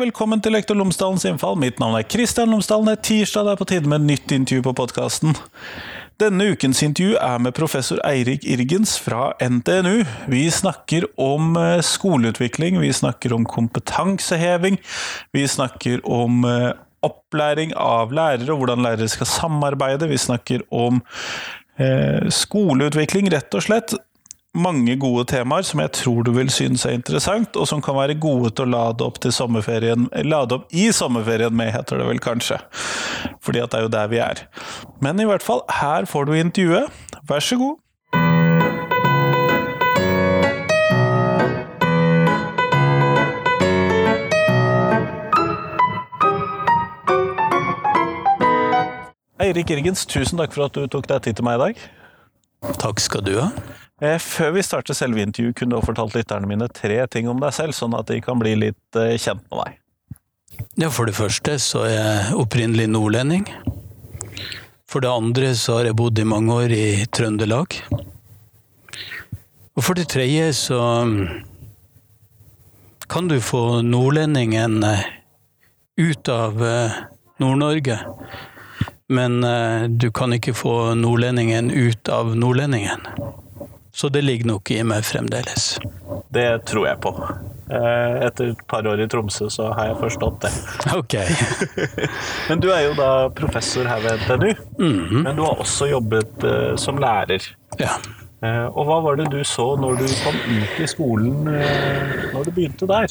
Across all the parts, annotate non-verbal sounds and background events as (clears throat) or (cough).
velkommen til Lektor Lomsdalens innfall. Mitt navn er Kristian Lomsdalen. Det er tirsdag, det er på tide med nytt intervju på podkasten. Denne ukens intervju er med professor Eirik Irgens fra NTNU. Vi snakker om eh, skoleutvikling, vi snakker om kompetanseheving, vi snakker om eh, opplæring av lærere og hvordan lærere skal samarbeide. Vi snakker om eh, skoleutvikling, rett og slett mange gode temaer som jeg tror du vil synes er interessant, og som kan være gode til å lade opp til sommerferien Lade opp i sommerferien med, heter det vel kanskje. Fordi at det er jo der vi er. Men i hvert fall, her får du intervjuet. Vær så god. Eirik Irgens, tusen takk for at du tok deg tid til meg i dag. Takk skal du ha. Eh, før vi starter selve intervjuet, kunne du ha fortalt lytterne mine tre ting om deg selv, sånn at de kan bli litt eh, kjent med deg. Ja, For det første så er jeg opprinnelig nordlending. For det andre så har jeg bodd i mange år i Trøndelag. Og for det tredje så mm, kan du få nordlendingen eh, ut av Nord-Norge. Men du kan ikke få nordlendingen ut av nordlendingen. Så det ligger nok i meg fremdeles. Det tror jeg på. Eh, etter et par år i Tromsø så har jeg forstått det. (laughs) Ok. (laughs) men du er jo da professor her ved NTNU. Mm -hmm. Men du har også jobbet uh, som lærer. Ja. Uh, og hva var det du så når du kom ut i skolen, uh, når du begynte der?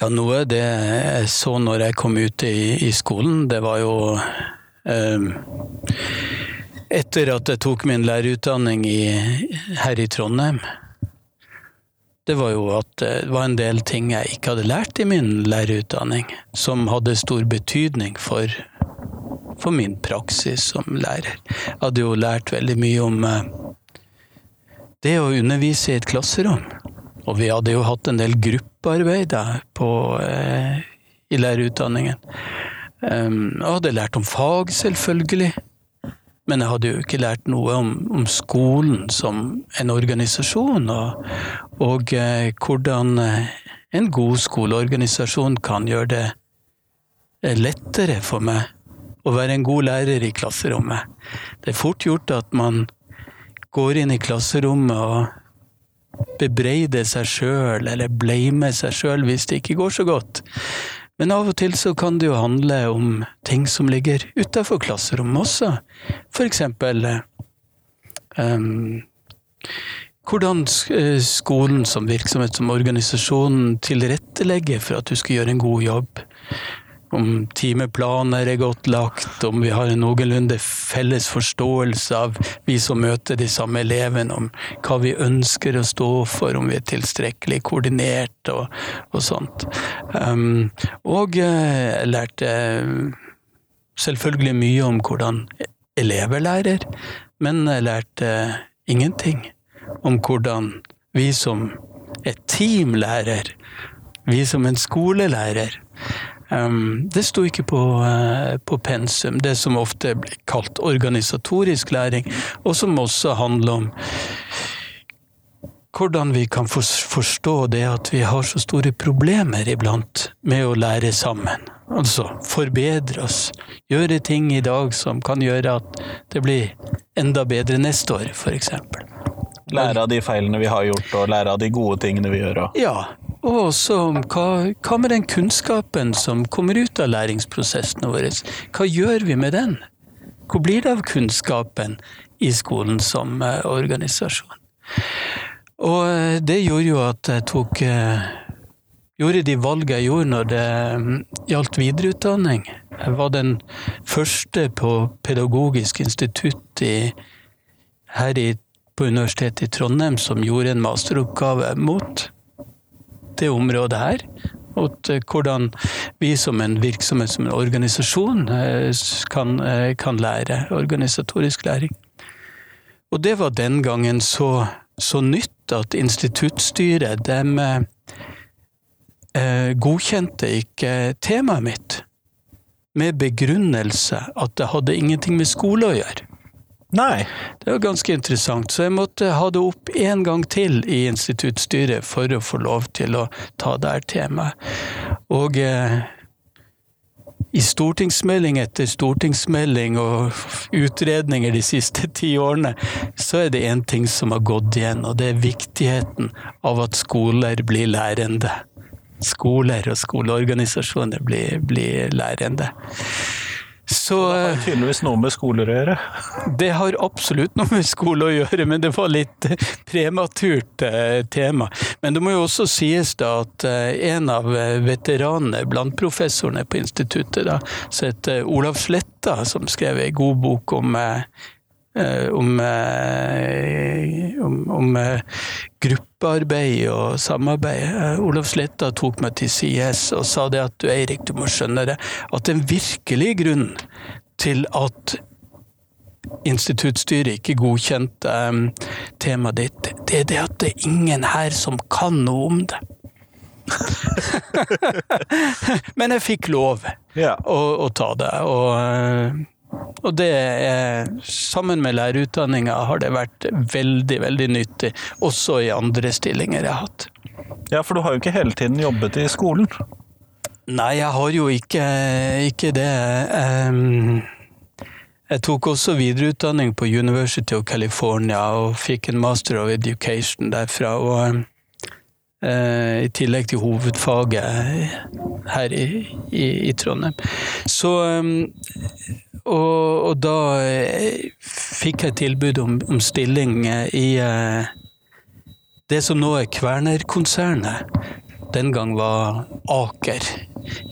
Ja, noe det jeg så når jeg kom ut i, i skolen, det var jo etter at jeg tok min lærerutdanning i, her i Trondheim, det var jo at det var en del ting jeg ikke hadde lært i min lærerutdanning, som hadde stor betydning for, for min praksis som lærer. Jeg hadde jo lært veldig mye om eh, det å undervise i et klasserom. Og vi hadde jo hatt en del gruppearbeid på, eh, i lærerutdanningen. Jeg hadde lært om fag, selvfølgelig. Men jeg hadde jo ikke lært noe om, om skolen som en organisasjon, og, og eh, hvordan eh, en god skoleorganisasjon kan gjøre det eh, lettere for meg å være en god lærer i klasserommet. Det er fort gjort at man går inn i klasserommet og bebreider seg sjøl, eller blamer seg sjøl hvis det ikke går så godt. Men av og til så kan det jo handle om ting som ligger utafor klasserommet også. For eksempel um, hvordan eh, skolen som virksomhet, som organisasjonen, tilrettelegger for at du skal gjøre en god jobb om timeplaner er godt lagt, om vi har en noenlunde felles forståelse av vi som møter de samme elevene, om hva vi ønsker å stå for, om vi er tilstrekkelig koordinert og, og sånt. Um, og eh, jeg lærte selvfølgelig mye om hvordan elever lærer, men jeg lærte ingenting om hvordan vi som et team lærer, vi som en skolelærer, Um, det sto ikke på, uh, på, pensum, det som ofte blir kalt organisatorisk læring, og som også handler om hvordan vi kan forstå det at vi har så store problemer iblant med å lære sammen. Altså forbedre oss, gjøre ting i dag som kan gjøre at det blir enda bedre neste år, f.eks. Lære av de feilene vi har gjort, og lære av de gode tingene vi gjør. Og... Ja, og også hva, hva med den kunnskapen som kommer ut av læringsprosessene våre? Hva gjør vi med den? Hvor blir det av kunnskapen i skolen som uh, organisasjon? Og uh, det gjorde jo at jeg tok uh, gjorde de valgene jeg gjorde når det um, gjaldt videreutdanning. Jeg var den første på Pedagogisk institutt i, her i, på Universitetet i Trondheim som gjorde en masteroppgave mot det området her. Mot hvordan vi som en virksomhet, som en organisasjon, eh, kan, eh, kan lære. Organisatorisk læring. Og det var den gangen så, så nytt at instituttstyret dem eh, godkjente ikke temaet mitt med begrunnelse at det hadde ingenting med skole å gjøre. Nei. Det var ganske interessant, så jeg måtte ha det opp en gang til i instituttstyret for å få lov til å ta det her temaet. Og eh, i stortingsmelding etter stortingsmelding og utredninger de siste (laughs) ti årene, så er det én ting som har gått igjen, og det er viktigheten av at skoler blir lærende. Skoler og skoleorganisasjoner blir, blir lærende. Så Det har tydeligvis noe med skoler å gjøre. det har absolutt noe med skole å gjøre, men det var litt prematurt eh, tema. Men det må jo også sies da at eh, en av eh, veteranene blant professorene på instituttet, da, som heter Olav Sletta, som skrev ei god bok om om, eh, om, om eh, gruppearbeid og samarbeid. Eh, Olav Sletta tok meg til CS og sa det at du Eirik, du må skjønne det, at den virkelige grunnen til at instituttstyret ikke godkjente um, temaet ditt, det er det at det er ingen her som kan noe om det. (laughs) Men jeg fikk lov Ja. å, å ta det, og, eh, og det er Sammen med lærerutdanninga har det vært veldig, veldig nyttig, også i andre stillinger jeg har hatt. ja, for du har jo ikke hele tiden jobbet i skolen. Nei, jeg har jo ikke, ikke det. Um, jeg tok også videreutdanning på University of California og fikk en master of education derfra. Og i tillegg til hovedfaget her i, i, i Trondheim. Så ehm, og, og da eh, fikk jeg tilbud om, om stilling eh, i eh, det som nå er Kværner-konsernet. Den gang var Aker,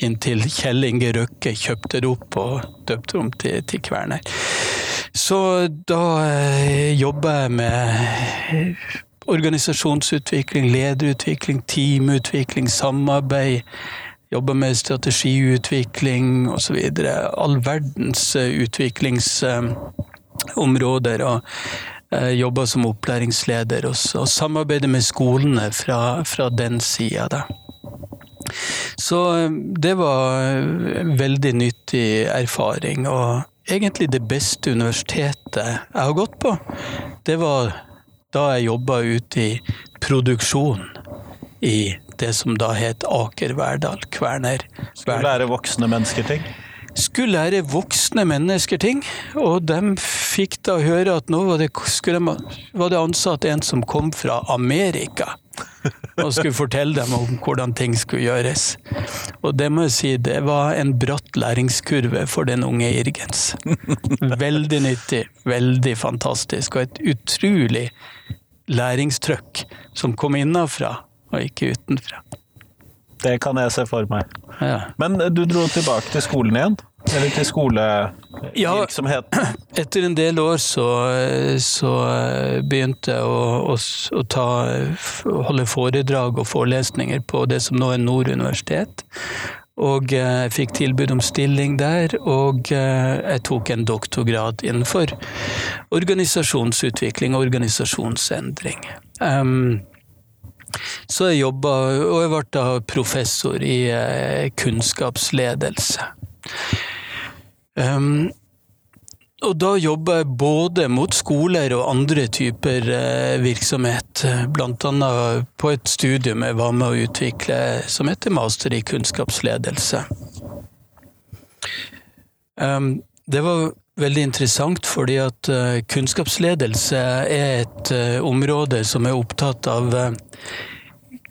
inntil Kjell Inge Røkke kjøpte det opp og døpte om til, til Kværner. Så da eh, jobba jeg med organisasjonsutvikling, lederutvikling, teamutvikling, samarbeid. Jobbe med strategiutvikling osv. All verdens eh, utviklingsområder. og jobbe som opplæringsleder og, samarbeidet med skolene fra, fra den sida. Så eh, det var en veldig nyttig erfaring. Og egentlig det beste universitetet jeg har gått på, det var da jeg jobba ute i produksjon i det som da het Aker Verdal, Kværner. Skulle lære voksne mennesker ting. Skulle lære voksne mennesker ting, og de fikk da høre at nå var det, skulle var det ansatt en som kom fra Amerika (laughs) og skulle fortelle dem om hvordan ting skulle gjøres. Og det må jeg si, det var en bratt læringskurve for den unge Irgens. Veldig nyttig, veldig fantastisk, og et utrolig læringstrøkk som kom innafra og ikke utenfra. Det kan jeg se for meg. Ja. Men du dro tilbake til skolen igjen? Eller til skolevirksomheten? (clears throat) Etter en del år så, så begynte jeg å, å, ta, holde foredrag og forelesninger på det som nå er Nord universitet. Og jeg fikk tilbud om stilling der, og jeg tok en doktorgrad innenfor organisasjonsutvikling og organisasjonsendring. Um, så jeg jobba, og jeg ble da professor i kunnskapsledelse. Um, og da jobba jeg både mot skoler og andre typer eh, virksomhet. Blant annet på et studium jeg var med å utvikle som heter master i kunnskapsledelse. Um, det var veldig interessant fordi at uh, kunnskapsledelse er et uh, område som er opptatt av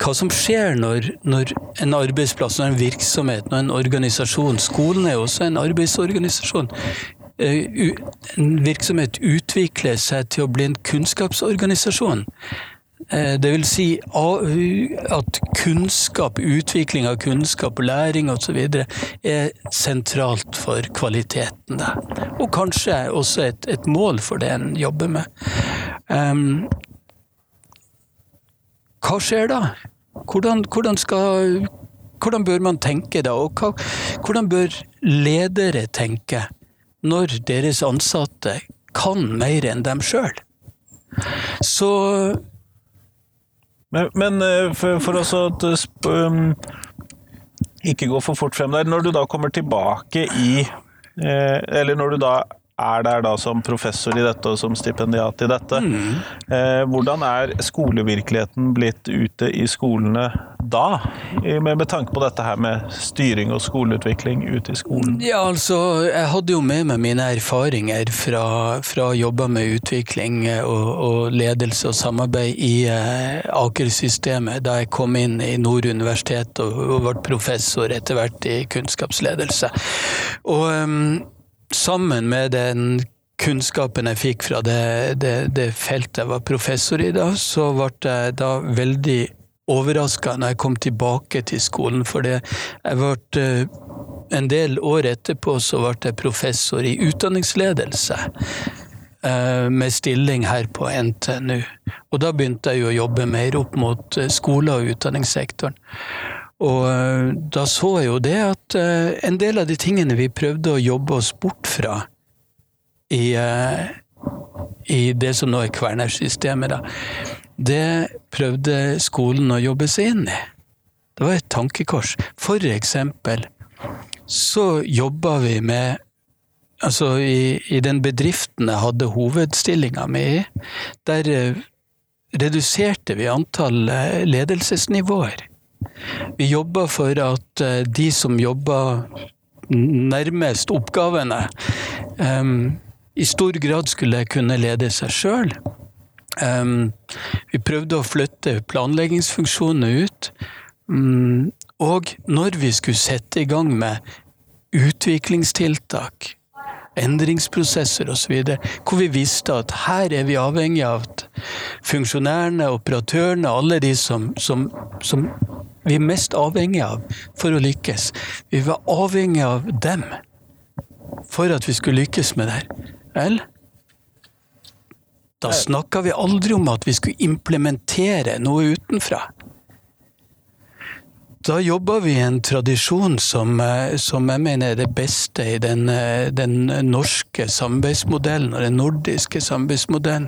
hva som skjer når, når, en arbeidsplass, når en virksomhet, når en organisasjon Skolen er også en arbeidsorganisasjon. En virksomhet utvikler seg til å bli en kunnskapsorganisasjon. Det vil si at kunnskap, utvikling av kunnskap, læring osv. er sentralt for kvaliteten. Og kanskje også et, et mål for det en jobber med. Hva skjer da? Hvordan, hvordan, skal, hvordan, bør man tenke da? Og hva, hvordan bør ledere tenke når deres ansatte kan mer enn dem sjøl? Så Men, men for, for oss å um, ikke gå for fort frem der, når du da kommer tilbake i eh, Eller når du da er der da som professor i dette og som stipendiat i dette. Mm. Eh, hvordan er skolevirkeligheten blitt ute i skolene da, med, med, tanke på dette her med styring og skoleutvikling ute i skolen? Ja, altså, jeg hadde jo med meg mine erfaringer fra, fra jobber med utvikling og, og, ledelse og samarbeid i eh, Aker-systemet da jeg kom inn i Nord universitet og, og ble professor etter hvert i kunnskapsledelse. Og um, sammen med den kunnskapen jeg fikk fra det, det, det, feltet jeg var professor i da, så ble jeg da veldig overraska når jeg kom tilbake til skolen, for det, jeg ble eh, en del år etterpå så ble jeg professor i utdanningsledelse. Eh, med stilling her på NTNU. Og da begynte jeg jo å jobbe mer opp mot eh, skole- og utdanningssektoren. Og eh, da så jeg jo det at eh, en del av de tingene vi prøvde å jobbe oss bort fra i, eh, i det som nå er Kværner-systemet, det prøvde skolen å jobbe seg inn i. Det var et tankekors. For eksempel så jobba vi med Altså, i, i den bedriften jeg hadde hovedstillinga mi i, der reduserte vi antall ledelsesnivåer. Vi jobber for at eh, de som jobber nærmest oppgavene, um, i stor grad skulle kunne lede seg sjøl. Um, vi prøvde å flytte planleggingsfunksjonene ut. Um, og når vi skulle sette i gang med utviklingstiltak, endringsprosesser osv., hvor vi visste at her er vi avhengig av at funksjonærene, operatørene, alle de som, som, som vi er mest avhengig av for å lykkes. Vi var avhengig av dem for at vi skulle lykkes med det her. Vel? Da snakka vi aldri om at vi skulle implementere noe utenfra. Da jobber vi i en tradisjon som, eh, som, jeg mener er det beste i den, eh, den norske samarbeidsmodellen og den nordiske samarbeidsmodellen.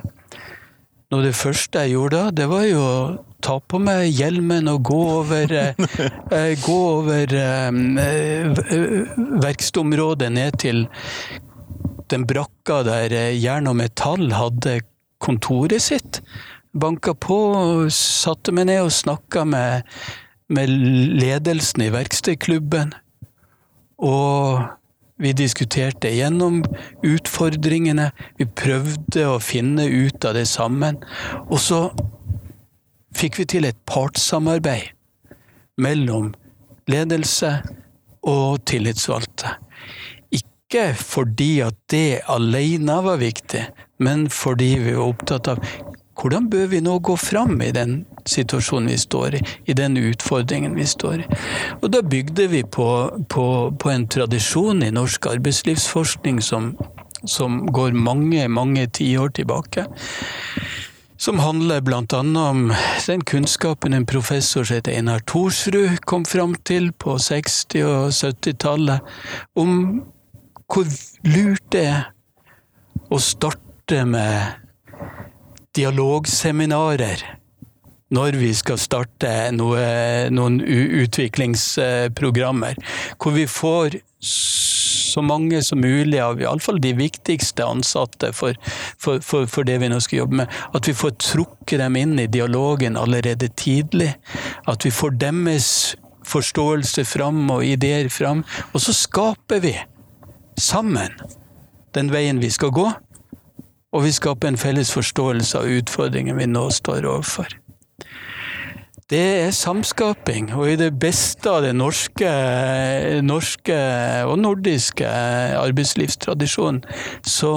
Noe det første jeg gjorde da, det var jo å ta på meg hjelmen og gå over, eh, (laughs) gå over verkstedområdet ned til den brakka der jern og metall hadde kontoret sitt. Banka på, satte meg ned og snakka med, med ledelsen i verkstedklubben. Og vi diskuterte gjennom utfordringene. Vi prøvde å finne ut av det sammen. Og så fikk vi til et partssamarbeid mellom ledelse og tillitsvalgte. Ikke fordi at det alene var viktig, men fordi vi var opptatt av hvordan bør vi nå gå fram i den situasjonen vi står i, i den utfordringen vi står i. Og da bygde vi på, på, på en tradisjon i norsk arbeidslivsforskning som, som går mange, mange tiår tilbake. Som handler bl.a. om den kunnskapen en professor som heter Einar Thorsrud kom fram til på 60- og 70-tallet, om hvor lurt det er å starte med dialogseminarer når vi skal starte noe, noen utviklingsprogrammer, hvor vi får så mange som mulig av iallfall de viktigste ansatte for, for, for, for, det vi nå skal jobbe med. At vi får trukket dem inn i dialogen allerede tidlig. At vi får deres forståelse fram og ideer fram. Og så skaper vi sammen den veien vi skal gå. Og vi skaper en felles forståelse av utfordringen vi nå står overfor. Det er samskaping, og i det beste av den norske, norske og nordiske arbeidslivstradisjonen, så,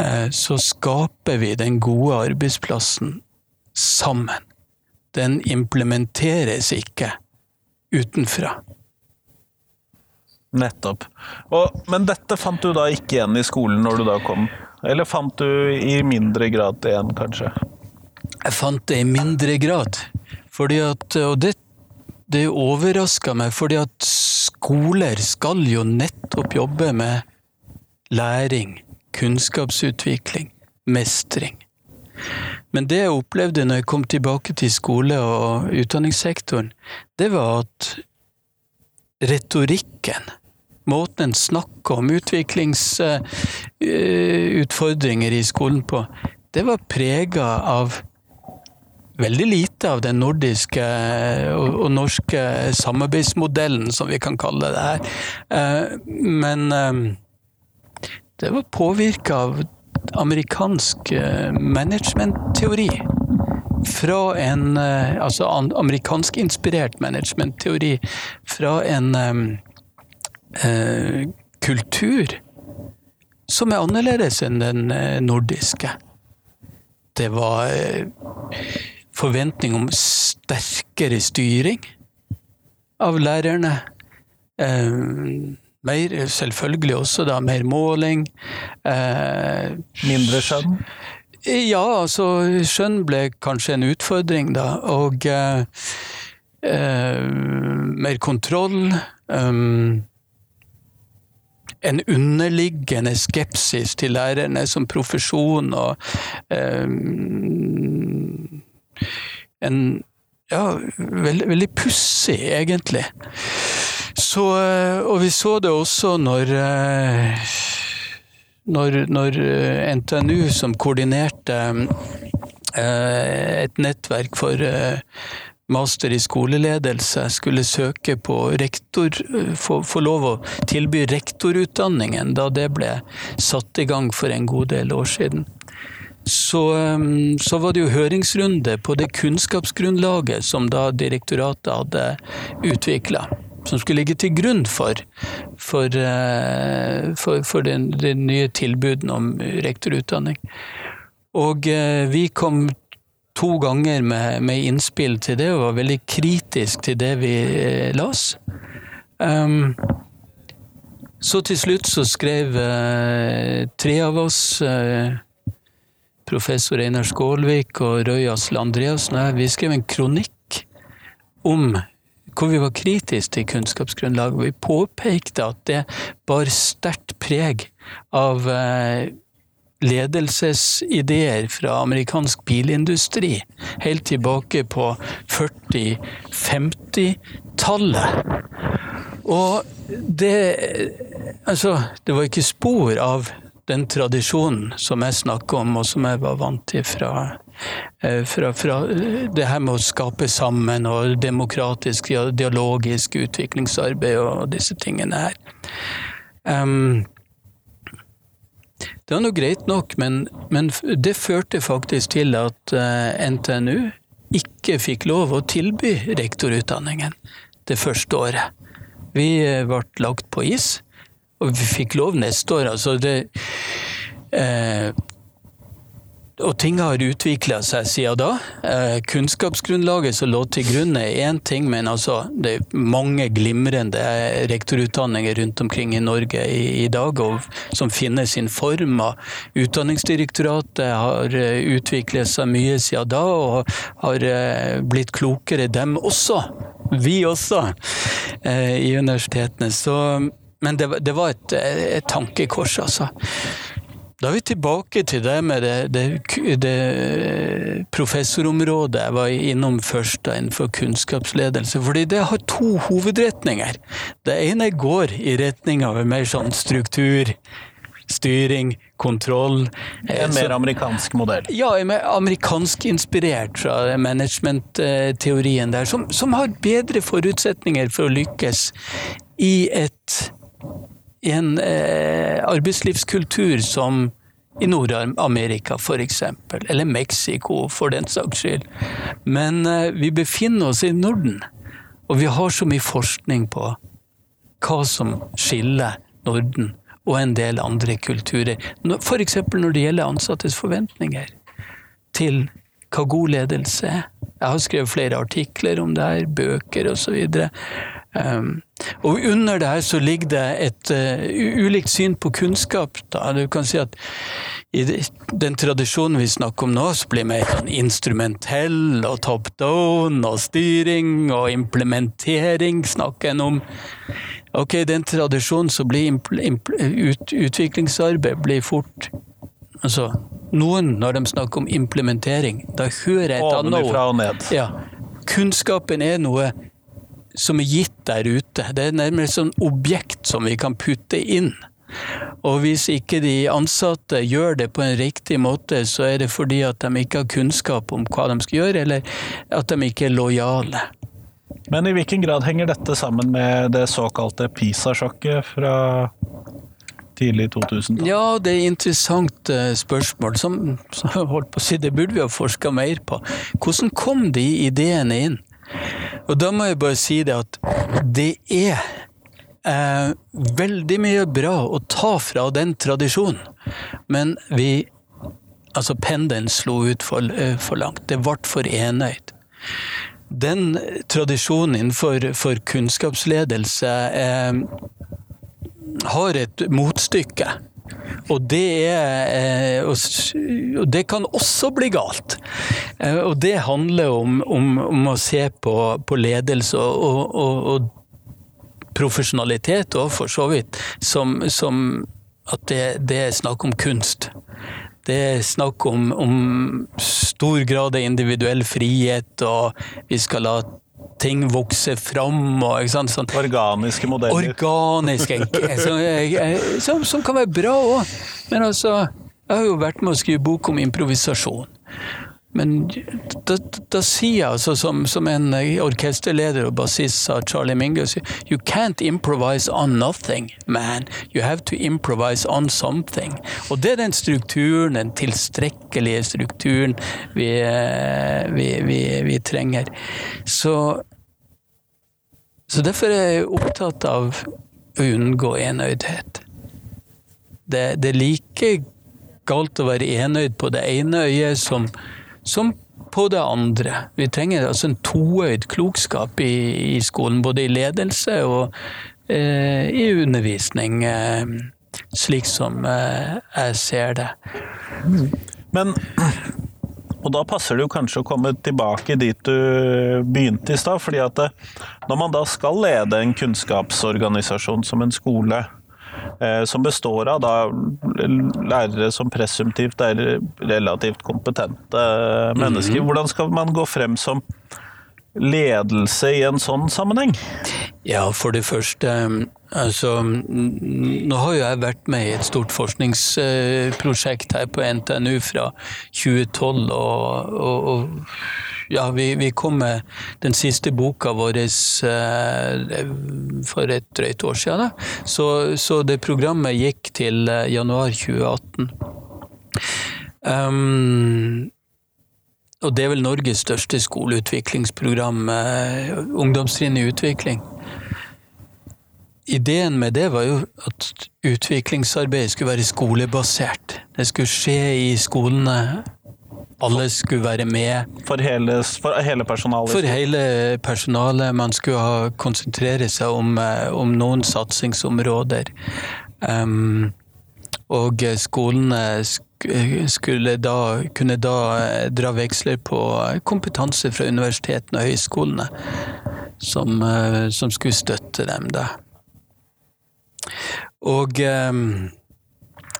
eh, så skaper vi den gode arbeidsplassen sammen. Den implementeres ikke utenfra. Nettopp. Og, men dette fant du da ikke igjen i skolen når du da kom? Eller fant du i mindre grad igjen, kanskje? Jeg fant det i mindre grad. Fordi at, og det, det overraska meg, fordi at skoler skal jo nettopp jobbe med læring, kunnskapsutvikling, mestring. Men det jeg opplevde når jeg kom tilbake til skole- og utdanningssektoren, det var at retorikken måten en snakker om utviklingsutfordringer i skolen på, det var prega av veldig lite av den nordiske og, norske samarbeidsmodellen, som vi kan kalle det her. Men det var påvirka av amerikansk managementteori. Fra en altså amerikanskinspirert managementteori fra en eh, kultur som er annerledes enn den nordiske. Det var forventning om sterkere styring av lærerne. Eh, mer, selvfølgelig også da mer måling. Eh, Mindre skjønn? Ja, altså skjønn ble kanskje en utfordring, da. Og eh, eh mer kontroll. Um, en underliggende skepsis til lærerne som profesjon og um, en ja, veldig, veldig pussig, egentlig. Så, eh, og vi så det også når eh, når, når eh, NTNU, som koordinerte et nettverk for master i skoleledelse, skulle søke på rektor, få, få lov å tilby rektorutdanningen da det ble satt i gang for en god del år siden så, um, så, var det jo høringsrunde på det kunnskapsgrunnlaget som da direktoratet hadde utvikla. Som skulle ligge til grunn for, for, uh, for, for den, den, nye tilbudene om rektorutdanning. Og uh, vi kom to ganger med, med, innspill til det, og var veldig kritisk til det vi uh, las. Um, så til slutt så skrev tre av oss professor Einar Skålvik og Røy Asle Andreassen og jeg, vi skrev en kronikk om hvor vi var kritiske til kunnskapsgrunnlaget. Vi påpekte at det bar sterkt preg av eh, ledelsesideer fra amerikansk bilindustri helt tilbake på 40-50-tallet. Og det Altså, det var ikke spor av den tradisjonen som jeg snakker om, og som jeg var vant til fra, eh, fra, fra det her med å skape sammen og demokratisk, dialogisk utviklingsarbeid og disse tingene her. Um, det var nå greit nok, men, men, det førte faktisk til at eh, NTNU ikke fikk lov å tilby rektorutdanningen det første året. Vi ble lagt på is. Og vi fikk lov neste år. Altså det eh, og ting har utvikla seg siden da. Eh, kunnskapsgrunnlaget som lå til grunn er én ting, men altså, det er mange glimrende rektorutdanninger rundt omkring i Norge i, i dag, og, som finner sin form. Utdanningsdirektoratet har uh, utviklet seg mye siden da, og har uh, blitt klokere, dem også. Vi også, eh, i universitetene. Så men det, det var et, et, tankekors, altså. Da er vi tilbake til det med det, det, det professorområdet jeg var innom først innenfor kunnskapsledelse. Fordi det har to hovedretninger. Det ene går i retning av en mer sånn struktur, styring, kontroll. En mer amerikansk modell? Ja, amerikansk inspirert fra managementteorien der, som, som har bedre forutsetninger for å lykkes i et en eh, arbeidslivskultur som i Nord-Amerika f.eks., eller Mexico for den saks skyld. Men eh, vi befinner oss i Norden, og vi har så mye forskning på hva som skiller Norden og en del andre kulturer. F.eks. når det gjelder ansattes forventninger til hva god ledelse er. Jeg har skrevet flere artikler om det her, bøker osv. Um, og under det her så ligger det et uh, ulikt syn på kunnskap. Da. Du kan si at i den tradisjonen vi snakker om nå, så blir det mer sånn instrumentell og top down og styring og implementering snakker en om. Ok, i den tradisjonen så blir ut, utviklingsarbeid blir fort Altså, noen, når de snakker om implementering, da hører jeg et annet ord. Ja. Kunnskapen er noe som er gitt der ute. Det er nærmest sånn objekt som vi kan putte inn. Og hvis ikke de ansatte gjør det på en riktig måte, så er det fordi at de ikke har kunnskap om hva de skal gjøre, eller at de ikke er lojale. Men i hvilken grad henger dette sammen med det såkalte PISA-sjokket fra tidlig 2000? Ja, det er et interessant eh, spørsmål. Som, som holdt på å si, det burde vi ha forska mer på. Hvordan kom de ideene inn? Og da må jeg bare si det at det er eh, veldig mye bra å ta fra den tradisjonen, men vi Altså, pendelen slo ut for, eh, for langt. Det ble for enøyd den tradisjonen innenfor for kunnskapsledelse eh, har et motstykke. Og det, er, eh, og det kan også bli galt. Eh, og det handler om, om, om å se på, på ledelse og, og, og, profesjonalitet òg, for så vidt, som, som at det, det, er snakk om kunst. Det er snakk om, om stor grad av individuell frihet, og vi skal la ting vokser fram. Og, sånn. Organiske modeller. Organiske, som, som, som kan være bra òg. Men altså, jeg har jo vært med å skrive bok om improvisasjon. Men da, da sier jeg, altså, som, som, en orkesterleder og bassist sa, Charlie Mingus, You can't improvise on nothing, man. You have to improvise on something. Og det er den strukturen, den tilstrekkelige strukturen, vi, eh, vi, vi, vi trenger. Så, så derfor er jeg opptatt av å unngå enøydhet. Det, det er like galt å være enøyd på det ene øyet som som på det andre. Vi trenger altså en toøyd klokskap i, i, skolen, både i ledelse og eh, i undervisning, eh, slik som eh, jeg ser det. Men og da passer det jo kanskje å komme tilbake dit du begynte i stad. fordi at når man da skal lede en kunnskapsorganisasjon som en skole, Eh, som består av da lærere som presumptivt er relativt kompetente mennesker. Mhm. Hvordan skal man gå frem som ledelse i en sånn sammenheng? Ja, for det første altså, Nå har jo jeg vært med i et stort forskningsprosjekt her på NTNU fra 2012, og, og, og ja, vi, vi, kom med den siste boka vår eh, for et drøyt år siden. Så, så, det programmet gikk til eh, januar 2018. Um, og det er vel Norges største skoleutviklingsprogram, eh, ungdomstrinn i utvikling. Ideen med det var jo at utviklingsarbeidet skulle være skolebasert. Det skulle skje i skolene alle skulle være med. For hele, for hele personalet? For hele personalet. Man skulle ha, konsentrere seg om, eh, om noen satsingsområder. Um, og skolene skulle da, kunne da eh, dra veksler på kompetanse fra universitetene og høyskolene som, eh, som skulle støtte dem, da. Og um,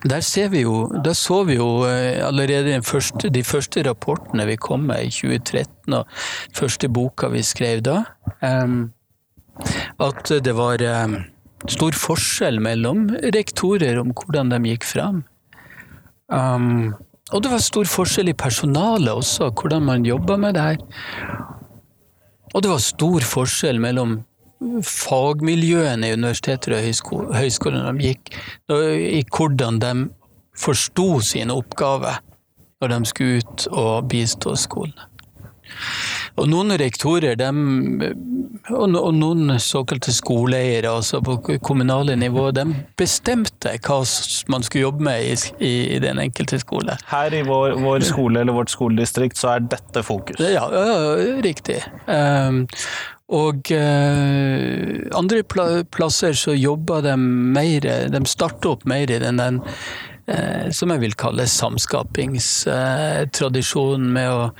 der, vi jo, der så vi jo eh, allerede første, de første rapportene vi kom med i 2013, og første boka vi skrev da, at det var stor forskjell mellom rektorer om hvordan de gikk fram. Og det var stor forskjell i personalet også, hvordan man jobba med det her. Og det var stor forskjell mellom fagmiljøene i universiteter og høyskoler gikk, i hvordan de forsto sin oppgave når de skulle ut og bistå skolene. Og noen rektorer, de, og noen såkalte skoleeiere, altså på kommunale nivå, de bestemte hva man skulle jobbe med i, i den enkelte skole. Her i vår, vår, skole eller vårt skoledistrikt så er dette fokus? Ja, ja riktig. Um, og eh, andre plasser så jobber de mer De starter opp mer i den, den som jeg vil kalle samskapingstradisjon, med å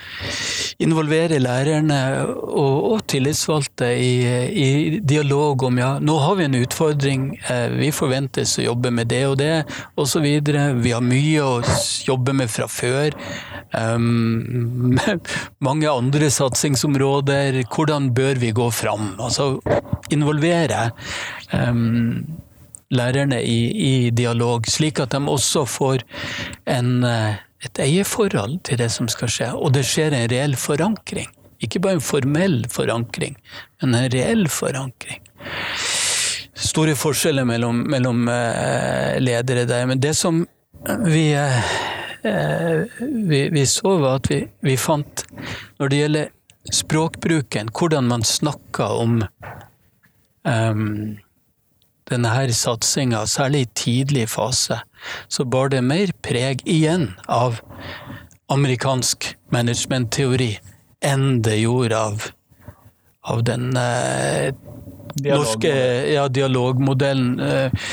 involvere lærerne og, og tillitsvalgte i, i, dialog om ja, nå har vi en utfordring, eh, vi forventes å jobbe med det og det, osv. Vi har mye å jobbe med fra før. Um, (laughs) mange andre satsingsområder. Hvordan bør vi gå fram? Altså involvere um, lærerne i, i, dialog, slik at de også får en, eh, et eierforhold til det som skal skje. Og det skjer en reell forankring. Ikke bare en formell forankring, men en reell forankring. Store forskjeller mellom, mellom uh, ledere der. Men det som vi, uh, vi, vi så, var at vi, vi, fant Når det gjelder språkbruken, hvordan man snakker om um, denne satsinga, særlig i tidlig fase, så bar det mer preg igjen av amerikansk managementteori enn det gjorde av, av den eh, norske ja, dialogmodellen. Eh,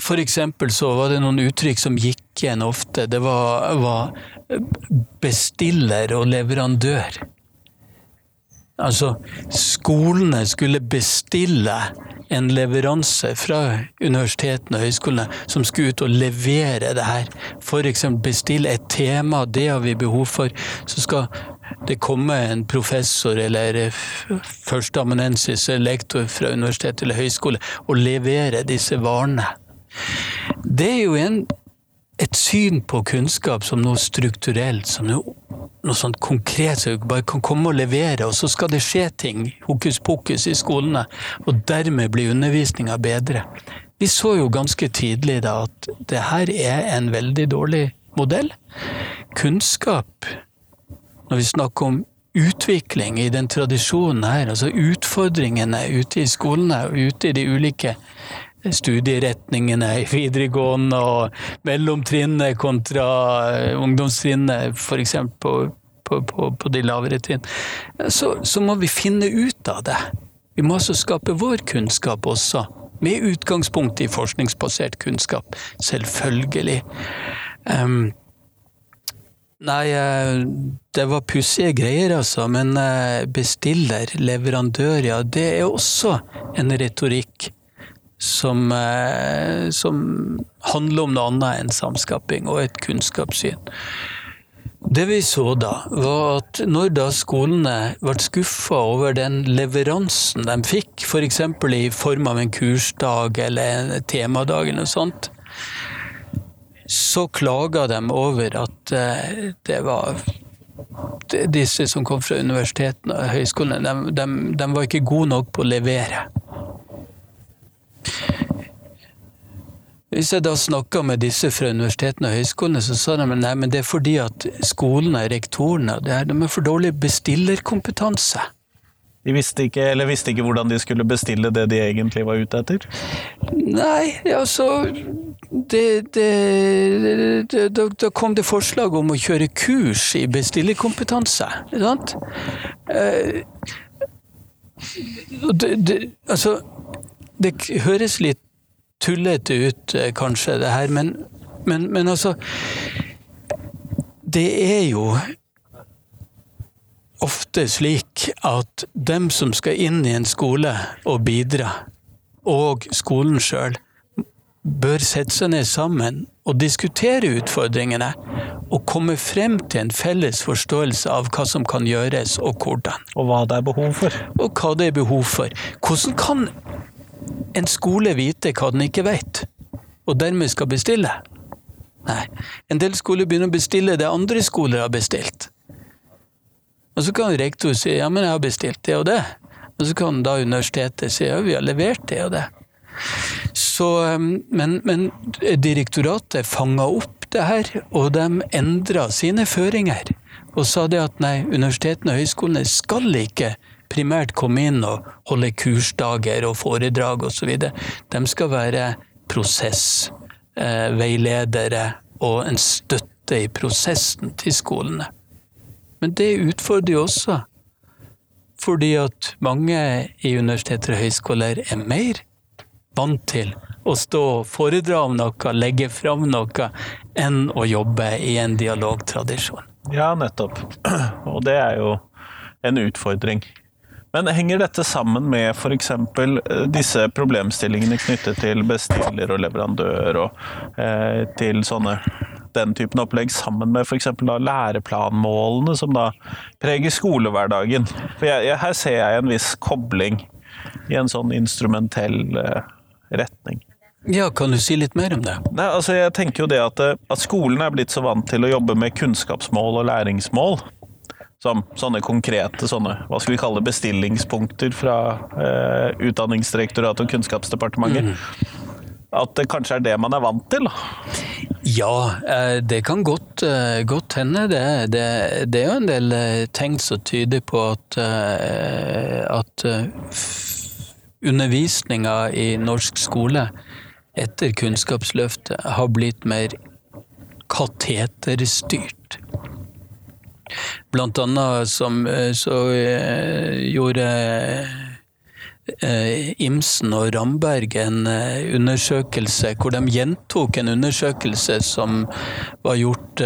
for eksempel så var det noen uttrykk som gikk igjen ofte. Det var, var bestiller og leverandør. Altså, skolene skulle bestille en leveranse fra universitetene og høyskolene som skulle ut og levere det her. F.eks. bestille et tema, det har vi behov for. Så skal det komme en professor eller førsteamanuensis eller lektor fra universitet eller høyskole og levere disse varene. Det er jo en, et syn på kunnskap som noe strukturelt, som noe noe sånt konkret så du bare kan komme og levere, og så skal det skje ting, hokus pokus, i skolene. Og dermed blir undervisninga bedre. Vi så jo ganske tidlig da at det her er en veldig dårlig modell. Kunnskap, når vi snakker om utvikling i den tradisjonen her, altså utfordringene ute i skolene og ute i de ulike studieretningene i videregående og mellomtrinnet kontra eh, ungdomstrinnet, f.eks. På, på, på, på de lavere trinn, så, så, må vi finne ut av det. Vi må altså skape vår kunnskap også, med utgangspunkt i forskningsbasert kunnskap. Selvfølgelig. Um, Nei, eh, det var pussige greier, altså. Men eh, bestiller, leverandør, ja, det er også en retorikk som, eh, som handler om noe annet enn samskaping og et kunnskapssyn. Det vi så da, var at når da skolene ble skuffa over den leveransen de fikk, f.eks. For i form av en kursdag eller en temadag eller noe sånt, så klaga de over at eh, det var disse som kom fra universitetene og høyskolene, de, de, de var ikke gode nok på å levere. Hvis jeg da snakka med disse fra universitetene og høyskolene, så sa de nei, men det er fordi at skolene, rektorene, de er for dårlig bestillerkompetanse. De visste ikke, eller visste ikke hvordan de skulle bestille det de egentlig var ute etter? Nei, altså det, det, det, da, da, kom det forslag om å kjøre kurs i bestillerkompetanse. Sant? Eh, det, altså, det høres litt tullete ut, eh, kanskje, det her, men, men, men altså Det er jo ofte slik at dem som skal inn i en skole og bidra, og skolen sjøl, bør sette seg ned sammen og diskutere utfordringene, og komme frem til en felles forståelse av hva som kan gjøres, og hvordan. Og hva det er behov for. Og hva det er behov for. Hvordan kan en skole vite hva den ikke vet, og dermed skal bestille? Nei, en del skoler begynner å bestille det andre skoler har bestilt. Og så kan rektor si ja, men jeg har bestilt det og det. Og så kan da universitetet si ja, vi har levert det og det. Så, um, men, men direktoratet fanga opp det her, og de endra sine føringer. Og sa det at nei, universitetene og høyskolene skal ikke primært komme inn og holde kursdager og foredrag osv. De skal være prosessveiledere eh, og en støtte i prosessen til skolene. Men det utfordrer jo også, fordi at mange i universiteter og høyskoler er mer vant til å stå og foredra om noe, legge fram noe, enn å jobbe i en dialogtradisjon. Ja, nettopp. (clears throat) Og det er jo en utfordring. Men henger dette sammen med f.eks. disse problemstillingene knyttet til bestiller og leverandør og eh, til sånne den typen opplegg sammen med f.eks. læreplanmålene som da preger skolehverdagen? For jeg, jeg, her ser jeg en viss kobling i en sånn instrumentell eh, retning. Ja, Kan du si litt mer om det? Nei, altså jeg tenker jo det at, eh, at skolen er blitt så vant til å jobbe med kunnskapsmål og læringsmål. Som sånne konkrete sånne, hva skal vi kalle bestillingspunkter fra eh, Utdanningsdirektoratet og Kunnskapsdepartementet. Mm. At det kanskje er det man er vant til? Ja, eh, det kan godt, eh, godt hende. Det, det, det, er jo en del tegn som tyder på at, at undervisninga i norsk skole etter Kunnskapsløftet har blitt mer kateterstyrt. Blant annet som, eh, så eh, gjorde eh, Imsen og Ramberg en undersøkelse hvor de gjentok en undersøkelse som var gjort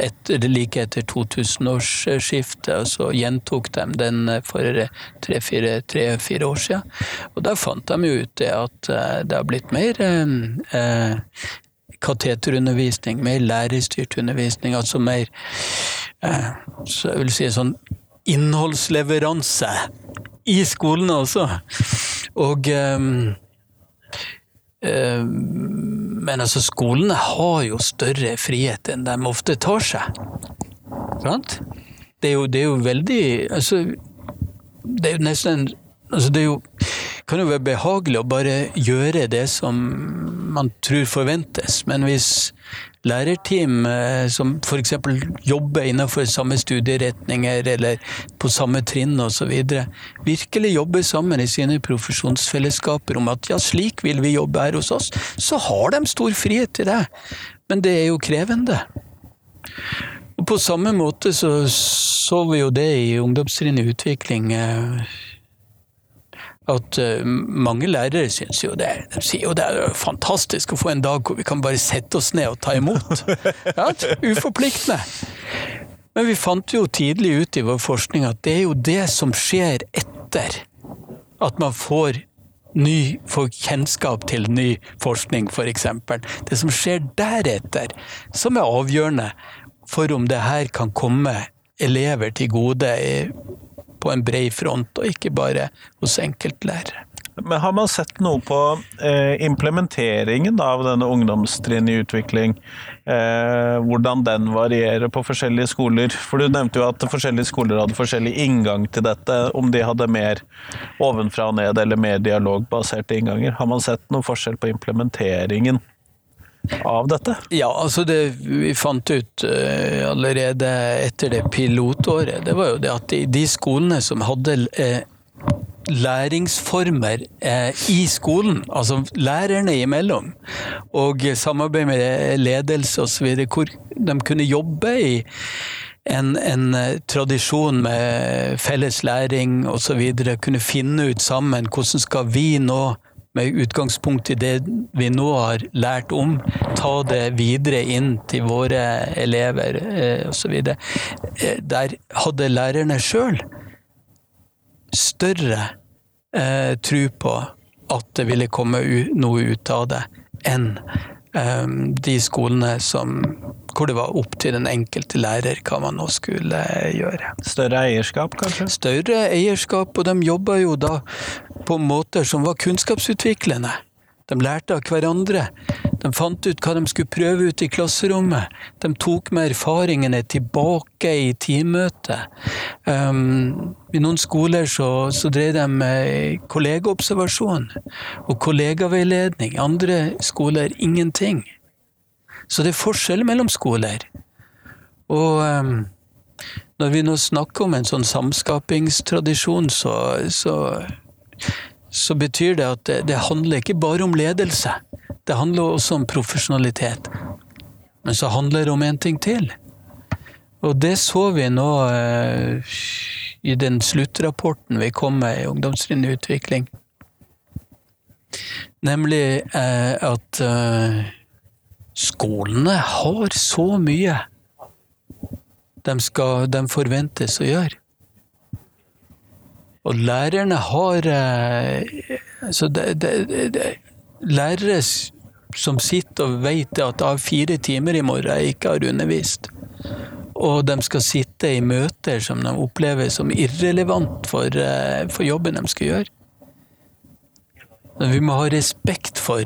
etter, like etter 2000-årsskiftet, og så gjentok de den for tre-fire år siden. Og da fant de jo ut det at det har blitt mer kateterundervisning, mer lærerstyrt undervisning, altså mer eh, så jeg vil si sånn innholdsleveranse i skolene også. Og eh, Eh, men altså, skolene har jo større frihet enn de ofte tar seg. Sant? Det er jo, det er jo veldig Altså, det er jo nesten altså Det er jo, kan jo være behagelig å bare gjøre det som man tror forventes, men hvis lærerteam eh, som f.eks. jobber innenfor samme studieretninger eller på samme trinn osv., virkelig jobber sammen i sine profesjonsfellesskaper om at ja, slik vil vi jobbe her hos oss, så har de stor frihet til det. Men det er jo krevende. Og På samme måte så så vi jo det i ungdomstrinnet utvikling eh, at uh, mange lærere syns jo det. De sier jo det er fantastisk å få en dag hvor vi kan bare sette oss ned og ta imot. (laughs) Ja, uforpliktende. Men vi fant jo tidlig ut i vår forskning at det er jo det som skjer etter at man får ny, får kjennskap til ny forskning, f.eks. Det som skjer deretter, som er avgjørende for om det her kan komme elever til gode på en bred front, og ikke bare hos enkeltlærere. Men Har man sett noe på eh, implementeringen av denne ungdomstrinn i utvikling? Eh, hvordan den varierer på forskjellige skoler? For Du nevnte jo at forskjellige skoler hadde forskjellig inngang til dette. Om de hadde mer ovenfra og ned eller mer dialogbaserte innganger. Har man sett noe forskjell på implementeringen? Av dette? Ja, altså det vi fant ut uh, allerede etter det pilotåret, det var jo det at de, skolene som hadde uh, læringsformer uh, i skolen, altså lærerne imellom, og samarbeid med ledelse osv., hvor de kunne jobbe i en, en tradisjon med felles læring osv., kunne finne ut sammen hvordan skal vi nå med utgangspunkt i det vi nå har lært om, ta det videre inn til våre elever eh, osv. Eh, der hadde lærerne sjøl større eh, tro på at det ville komme noe ut av det, enn de skolene som, hvor det var opp til den enkelte lærer hva man nå skulle gjøre. Større eierskap, kanskje? Større eierskap, og de jobba jo da på måter som var kunnskapsutviklende. De lærte av hverandre. De fant ut hva de skulle prøve ut i klasserommet. De tok med erfaringene tilbake i teammøtet. Um, I noen skoler så, så drev de med kollegaobservasjon og kollegaveiledning. Andre skoler ingenting. Så det er forskjell mellom skoler. Og um, når vi nå snakker om en sånn samskapingstradisjon, så, så så betyr det at det, handler ikke bare om ledelse. Det handler også om profesjonalitet. Men så handler det om en ting til. Og det så vi nå eh, i den sluttrapporten vi kom med i Ungdomstrinnet utvikling. Nemlig eh, at eh, skolene har så mye de, skal, de forventes å gjøre. Og lærerne har Så altså det, det, det, Lærere som sitter og vet at av fire timer i morgen jeg ikke har undervist, og de skal sitte i møter som de opplever som irrelevant for, eh, for jobben de skal gjøre. Vi må ha respekt for,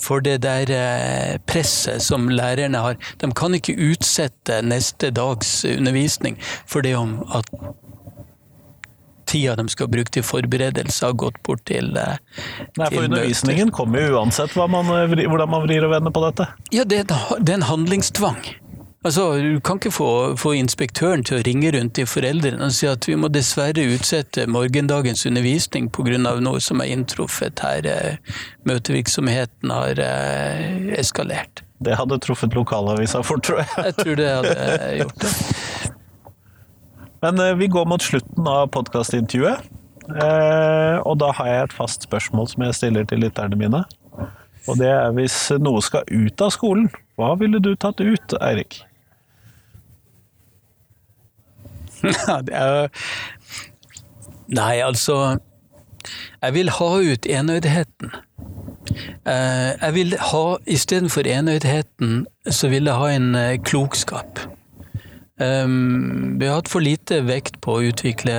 for det der eh, presset som lærerne har. De kan ikke utsette neste dags undervisning for det om at tida de skal bruke til forberedelse, har gått bort til Nei, for Undervisningen kommer jo uansett man, hvordan man vrir og vender på dette. Ja, det er, en handlingstvang. Altså, Du kan ikke få, få, inspektøren til å ringe rundt til foreldrene og si at vi må dessverre utsette morgendagens undervisning pga. noe som er inntruffet her. Eh, møtevirksomheten har eh, eskalert. Det hadde truffet lokalavisa fort, tror jeg. Jeg tror det hadde gjort det. (laughs) Men eh, vi går mot slutten av podkastintervjuet. Eh, og da har jeg et fast spørsmål som jeg stiller til lytterne mine. Og det er hvis noe skal ut av skolen, hva ville du tatt ut, Eirik? (laughs) Nei, altså Jeg vil ha ut enøydheten. Eh, jeg vil ha, istedenfor enøydheten, så vil jeg ha en klokskap. Um, vi har hatt for lite vekt på å utvikle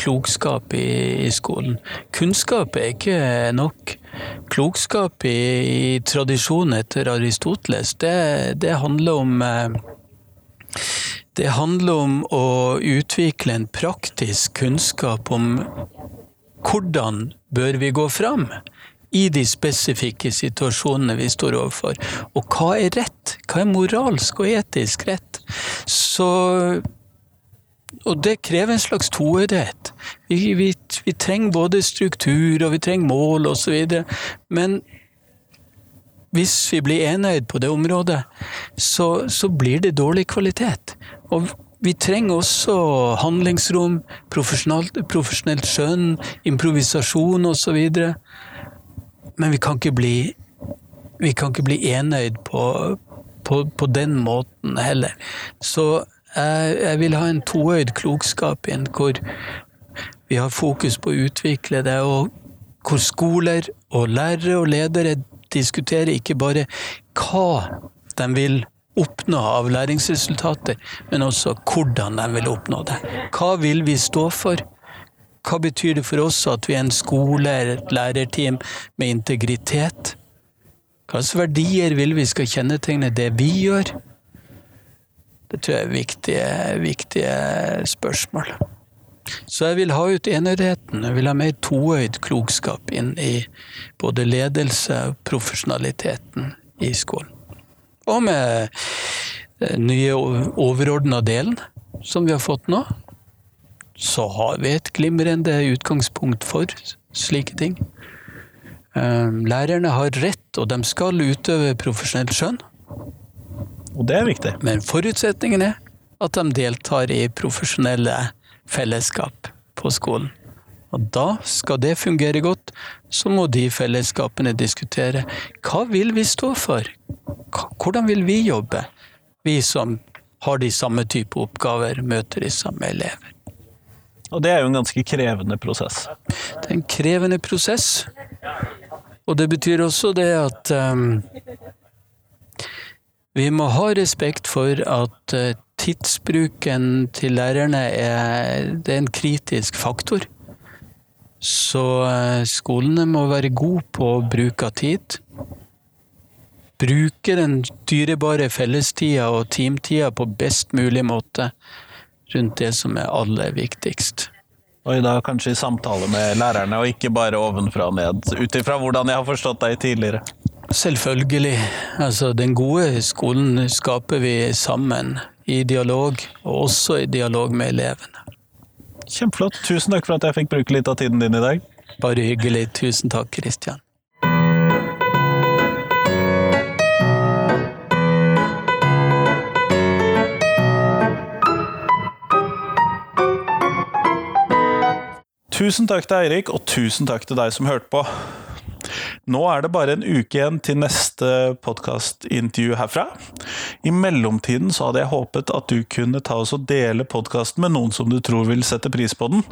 klokskap i, i skolen. Kunnskap er ikke nok. Klokskap i, i tradisjonen etter Aristoteles, det, det handler om uh, det handler om å utvikle en praktisk kunnskap om hvordan bør vi gå fram i de spesifikke situasjonene vi står overfor. Og hva er rett? Hva er moralsk og etisk rett? Så og det krever en slags toøydhet. Vi, vi, vi, trenger både struktur og vi trenger mål osv. Men hvis vi blir enøyd på det området, så, så blir det dårlig kvalitet. Og vi trenger også handlingsrom, profesjonelt skjønn, improvisasjon osv. Men vi kan ikke bli, vi kan ikke bli enøyd på, på, på den måten heller. Så jeg, jeg vil ha en toøyd klokskap igjen, hvor vi har fokus på å utvikle det, og hvor skoler og lærere og ledere diskuterer ikke bare hva de vil oppnå av læringsresultater, men også hvordan de vil oppnå det. Hva vil vi stå for? Hva betyr det for oss at vi er en skole eller et lærerteam med integritet? Hva slags verdier vil vi skal kjennetegne det vi gjør? Det tror jeg er viktige, viktige spørsmål. Så jeg vil ha ut enøydheten. Jeg vil ha mer toøyd klokskap inn i både ledelse og profesjonaliteten i skolen. Og med den nye overordna delen som vi har fått nå, så har vi et glimrende utgangspunkt for slike ting. Ehm, lærerne har rett, og de skal utøve profesjonelt skjønn. Og det er viktig. Men forutsetningen er at de deltar i profesjonelle fellesskap på skolen. Og da skal det fungere godt, så må de fellesskapene diskutere hva vil vi stå for? Hvordan vil vi jobbe? Vi som har de samme type oppgaver, møter de samme elever. Og det er jo en ganske krevende prosess. Det er en krevende prosess. Og det betyr også det at um, vi må ha respekt for at uh, tidsbruken til lærerne er, er en kritisk faktor. Så uh, skolene må være gode på bruk av tid. Bruke den dyrebare fellestida og teamtida på best mulig måte rundt det som er aller viktigst. Og da kanskje i samtale med lærerne, og ikke bare ovenfra og ned, ut ifra hvordan jeg har forstått deg tidligere? Selvfølgelig. Altså, den gode skolen skaper vi sammen, i dialog, og også i dialog med elevene. Kjempeflott. Tusen takk for at jeg fikk bruke litt av tiden din i dag. Bare hyggelig. Tusen takk, Kristian. Tusen takk til Eirik, og tusen takk til deg som hørte på. Nå er det bare en uke igjen til neste podkastintervju herfra. I mellomtiden så hadde jeg håpet at du kunne ta oss og dele podkasten med noen som du tror vil sette pris på den.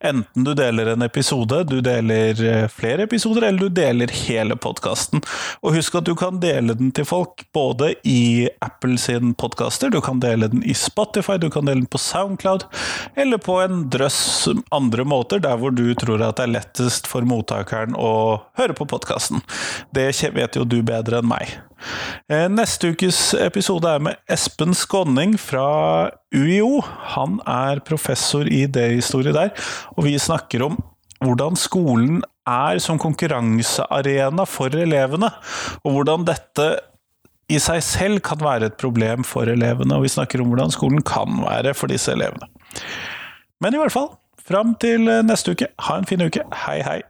Enten du deler en episode, du deler eh, flere episoder, eller du deler hele podkasten. Og husk at du kan dele den til folk både i Apple sin podkaster, du kan dele den i Spotify, du kan dele den på Soundcloud, eller på en drøss andre måter, der hvor du tror at det er lettest for mottakeren å høre på podkasten. Det vet jo du bedre enn meg. Eh, neste ukes episode er med Espen Skånning fra UiO. Han er professor i idéhistorie der, og vi snakker om hvordan skolen er som konkurransearena for elevene, og hvordan dette i seg selv kan være et problem for elevene, og vi snakker om hvordan skolen kan være for disse elevene. Men i hvert fall, fram til neste uke, ha en fin uke. Hei, hei!